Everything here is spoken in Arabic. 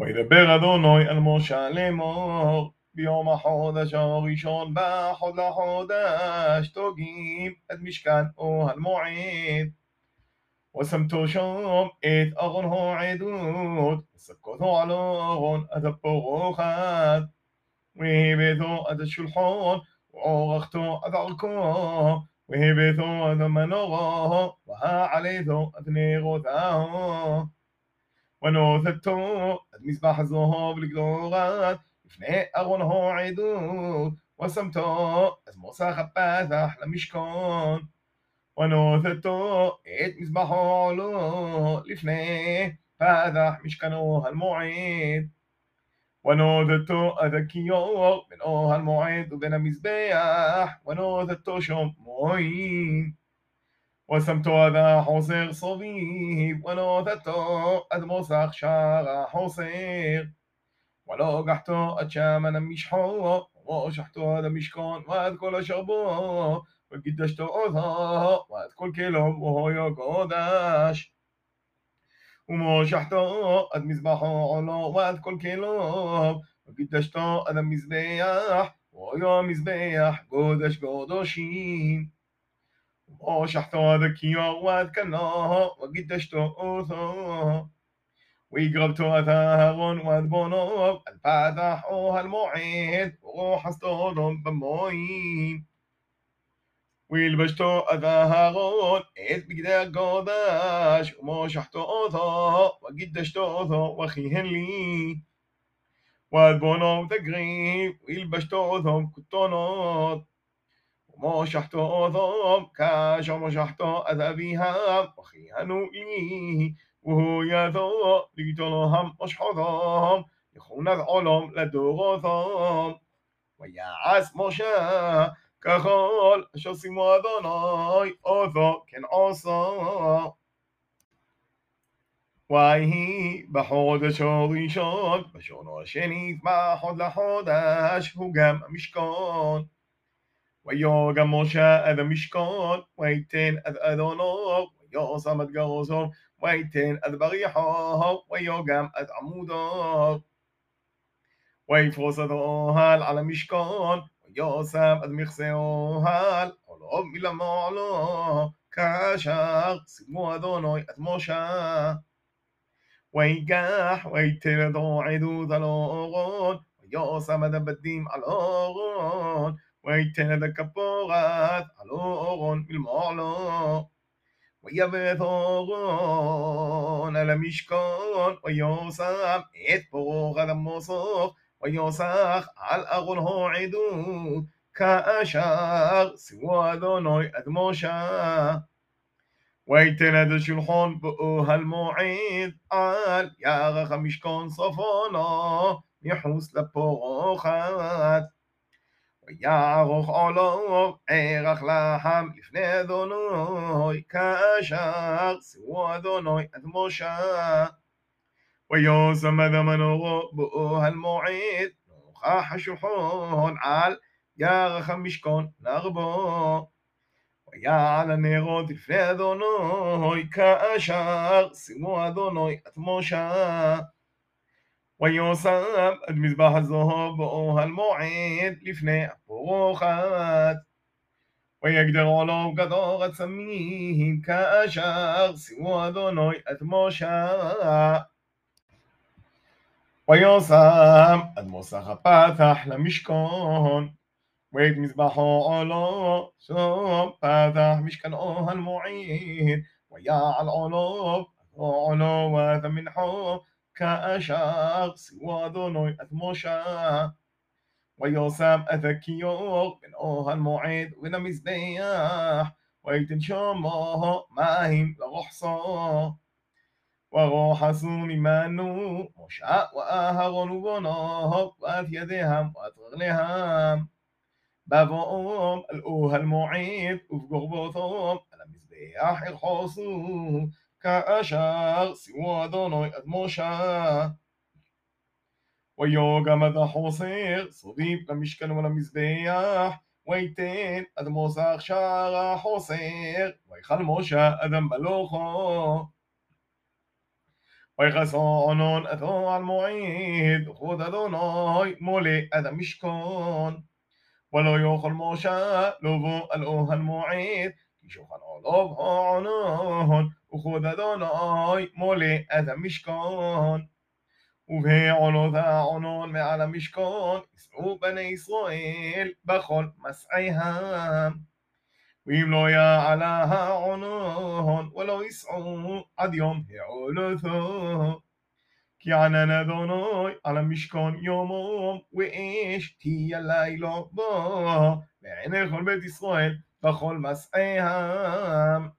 וידבר אדוני אל משה לאמור ביום החודש הראשון בחוד לחודש תוגים את משכן אוהל מועד ושמתו שם את ארון העדות וסקותו על ארון עד הפורחת והבאתו עד השולחון ועורכתו עד ערכו והבאתו עד המנורה והעליתו עד נרותיו ונותתו עד מזבח הזהוב לגדורת לפני ארון העדות ושמתו עד מוסך הפתח למשכון ונותתו את מזבחו עולו לפני פתח משכנו המועד ונודתו עד הכיור בין אוהל מועד ובין המזבח ונודתו שם وسمت هذا حصير صبيب ولو أد مسخ شارع حصير. ولو قحتو أتشام أنا مش حر وشحت أد مشكان وأد كل شربه وقدشت أذى وأد كل كلهم وهو يقودش وما شحت أد مزبحه على وأد كل كلهم وقدشت أد مزبيح ويا مزبيح قدش قدشين أو شحتو هذاك يا وشحت ذكيا واذكناها وقد ويقربتو ويقربت واد بونوب الفاتح المعين وروح اسطولهم بموين ويلبشتو أذاهغون إذ بقدا قوداش وموشحتو أوثو وقدشتو أوثو وخيهن لي. واد بونوب تقريب ويلبشتو أوثو كتونوت مشحت آذام كاش مشحت از أبيها وخيها نوئيه وهو يذا لتلهم مشحظام يخون العلم لدو عز ويعس مشا كخال شصم أذناي آذا كن عصا وایهی به حادش آقی شد. به شنید به حد لحادش هوگم میشکان ويا موشا أذا مشكون ويتين أذ اذونوب ويا صمد قوسوب ويتين أذ بغيحوب ويا قام أذ عمودوب ويفوز اذوهال على مشكون ويا سام أذ مخسيوهال ولوب ملا معلو كاشاق سمو اذونوي أذ موشا. ويقاح ويتين اذو عدو ذلوغون ويا سام اذ بديم على الأغون ويتن أد كبورات على الأغون بالمعلو ויבט אורון על המשכון, ויוסם את פרוך על המוסוך, ויוסח על ארון העדות, כאשר סירו אדוני עד משה. ויתן עד השולחון באוהל מועד, על ירח המשכון צפונו, מחוץ לפורחת. ויערוך עולו ערך לחם לפני אדוני כאשר סירו אדוני עד משה ויושם עד המנורו באוהל מועד נוכח השולחון על ירח המשכון נרבו ויעל הנרות לפני אדוני כאשר סימו אדוני עד משה ויוסם עד מזבח הזוהר באוהל מועד לפני הפורחת. ויגדר עולו גדור עצמים כאשר שימו אדוני את משה. ויוסם עד מוסך הפתח למשכון ואת מזבחו עולו שום פתח משכן אוהל מועד ויעל עולו עולו ואת המנחו כאשר סירו אדוני את משה ויוסם את הכיור בין אוהל מועד ובין המזבח ויתן שמו מים לרוחסו ורוחסו ממנו משה ואהרון ובנו ואת ידיהם ואת רגליהם בבואם על אוהל מועד ובגורבותם על המזבח ירחוסו כאשר שימו אדוני עד משה. ויוגם עד החוסר סביב למשכן ולמזבח ויתן עד מוסך שער החוסר ויכל משה אדם מלוכו ויכס עונון אתו על מועד, וכבוד אדוני מולא עד המשכון. ולא יאכל משה לבוא על אוהל מועד, כי שולחן עולוב העונון, וכבוד אדוני מולא עד המשכון. ובעולות העונון מעל המשכון, יישאו בני ישראל בכל מסעיהם. ואם לא יעלה העונון, ולא ייסעו עד יום העולתו. כי ענן אדוני על המשכון יומום, ואש תהיה לילה בו, לעיני כל בית ישראל فخلمس أيهام.